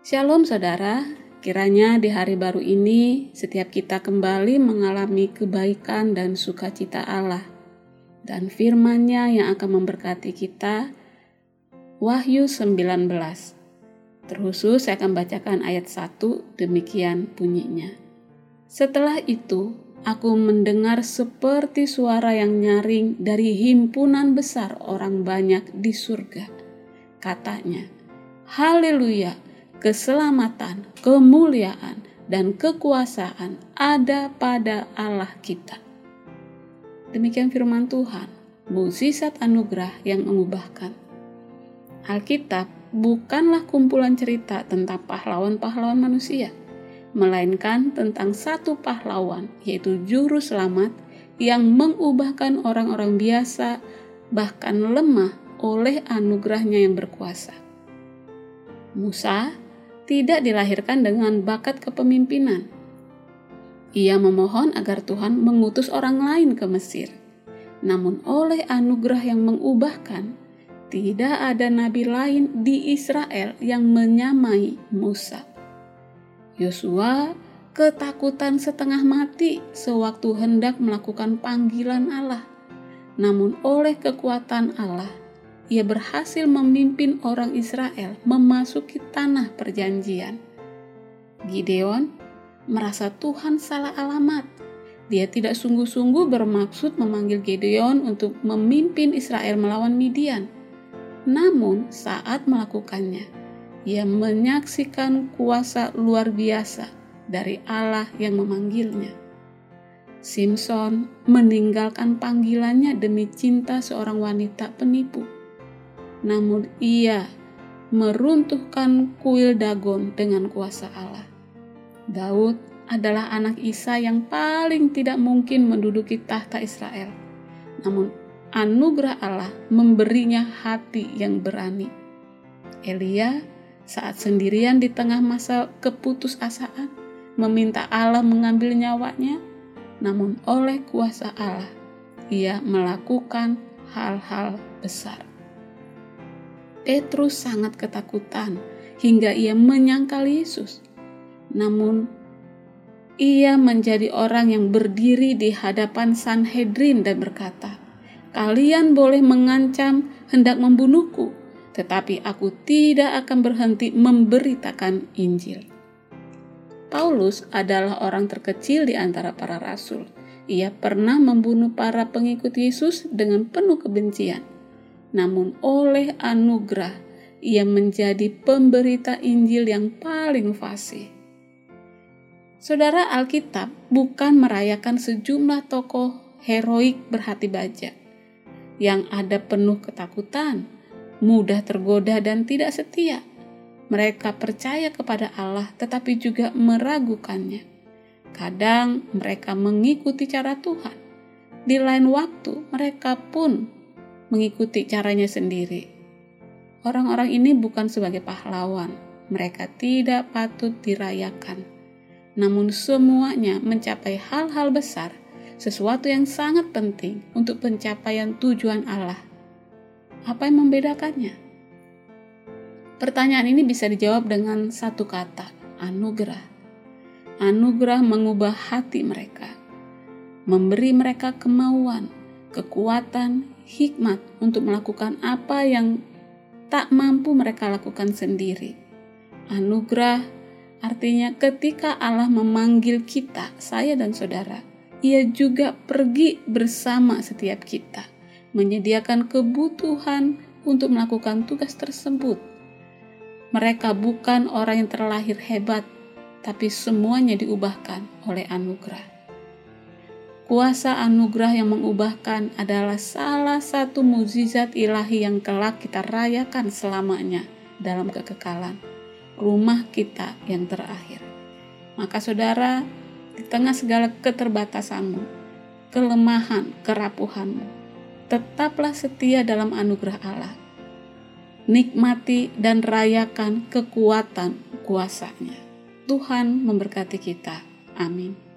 Shalom saudara, kiranya di hari baru ini setiap kita kembali mengalami kebaikan dan sukacita Allah dan firman-Nya yang akan memberkati kita. Wahyu 19 Terkhusus saya akan bacakan ayat 1 demikian bunyinya. Setelah itu, aku mendengar seperti suara yang nyaring dari himpunan besar orang banyak di surga. Katanya, Haleluya! Keselamatan, kemuliaan, dan kekuasaan ada pada Allah kita. Demikian firman Tuhan, mukjizat anugerah yang mengubahkan. Alkitab bukanlah kumpulan cerita tentang pahlawan-pahlawan manusia, melainkan tentang satu pahlawan, yaitu Juru Selamat yang mengubahkan orang-orang biasa, bahkan lemah oleh anugerahnya yang berkuasa. Musa tidak dilahirkan dengan bakat kepemimpinan. Ia memohon agar Tuhan mengutus orang lain ke Mesir. Namun oleh anugerah yang mengubahkan, tidak ada nabi lain di Israel yang menyamai Musa. Yosua ketakutan setengah mati sewaktu hendak melakukan panggilan Allah. Namun oleh kekuatan Allah, ia berhasil memimpin orang Israel memasuki tanah perjanjian. Gideon merasa Tuhan salah alamat. Dia tidak sungguh-sungguh bermaksud memanggil Gideon untuk memimpin Israel melawan Midian. Namun, saat melakukannya, ia menyaksikan kuasa luar biasa dari Allah yang memanggilnya. Simpson meninggalkan panggilannya demi cinta seorang wanita penipu namun ia meruntuhkan kuil Dagon dengan kuasa Allah. Daud adalah anak Isa yang paling tidak mungkin menduduki tahta Israel. Namun anugerah Allah memberinya hati yang berani. Elia saat sendirian di tengah masa keputusasaan meminta Allah mengambil nyawanya, namun oleh kuasa Allah ia melakukan hal-hal besar. Petrus sangat ketakutan hingga ia menyangkal Yesus. Namun, ia menjadi orang yang berdiri di hadapan Sanhedrin dan berkata, "Kalian boleh mengancam hendak membunuhku, tetapi aku tidak akan berhenti memberitakan Injil." Paulus adalah orang terkecil di antara para rasul. Ia pernah membunuh para pengikut Yesus dengan penuh kebencian namun oleh anugerah ia menjadi pemberita Injil yang paling fasih. Saudara Alkitab bukan merayakan sejumlah tokoh heroik berhati baja yang ada penuh ketakutan, mudah tergoda dan tidak setia. Mereka percaya kepada Allah tetapi juga meragukannya. Kadang mereka mengikuti cara Tuhan. Di lain waktu mereka pun mengikuti caranya sendiri. Orang-orang ini bukan sebagai pahlawan, mereka tidak patut dirayakan. Namun semuanya mencapai hal-hal besar, sesuatu yang sangat penting untuk pencapaian tujuan Allah. Apa yang membedakannya? Pertanyaan ini bisa dijawab dengan satu kata, anugerah. Anugerah mengubah hati mereka, memberi mereka kemauan, kekuatan, hikmat untuk melakukan apa yang tak mampu mereka lakukan sendiri. Anugerah artinya ketika Allah memanggil kita, saya dan saudara, ia juga pergi bersama setiap kita, menyediakan kebutuhan untuk melakukan tugas tersebut. Mereka bukan orang yang terlahir hebat, tapi semuanya diubahkan oleh anugerah. Kuasa anugerah yang mengubahkan adalah salah satu mukjizat ilahi yang kelak kita rayakan selamanya dalam kekekalan. Rumah kita yang terakhir. Maka saudara, di tengah segala keterbatasanmu, kelemahan, kerapuhanmu, tetaplah setia dalam anugerah Allah. Nikmati dan rayakan kekuatan kuasanya. Tuhan memberkati kita. Amin.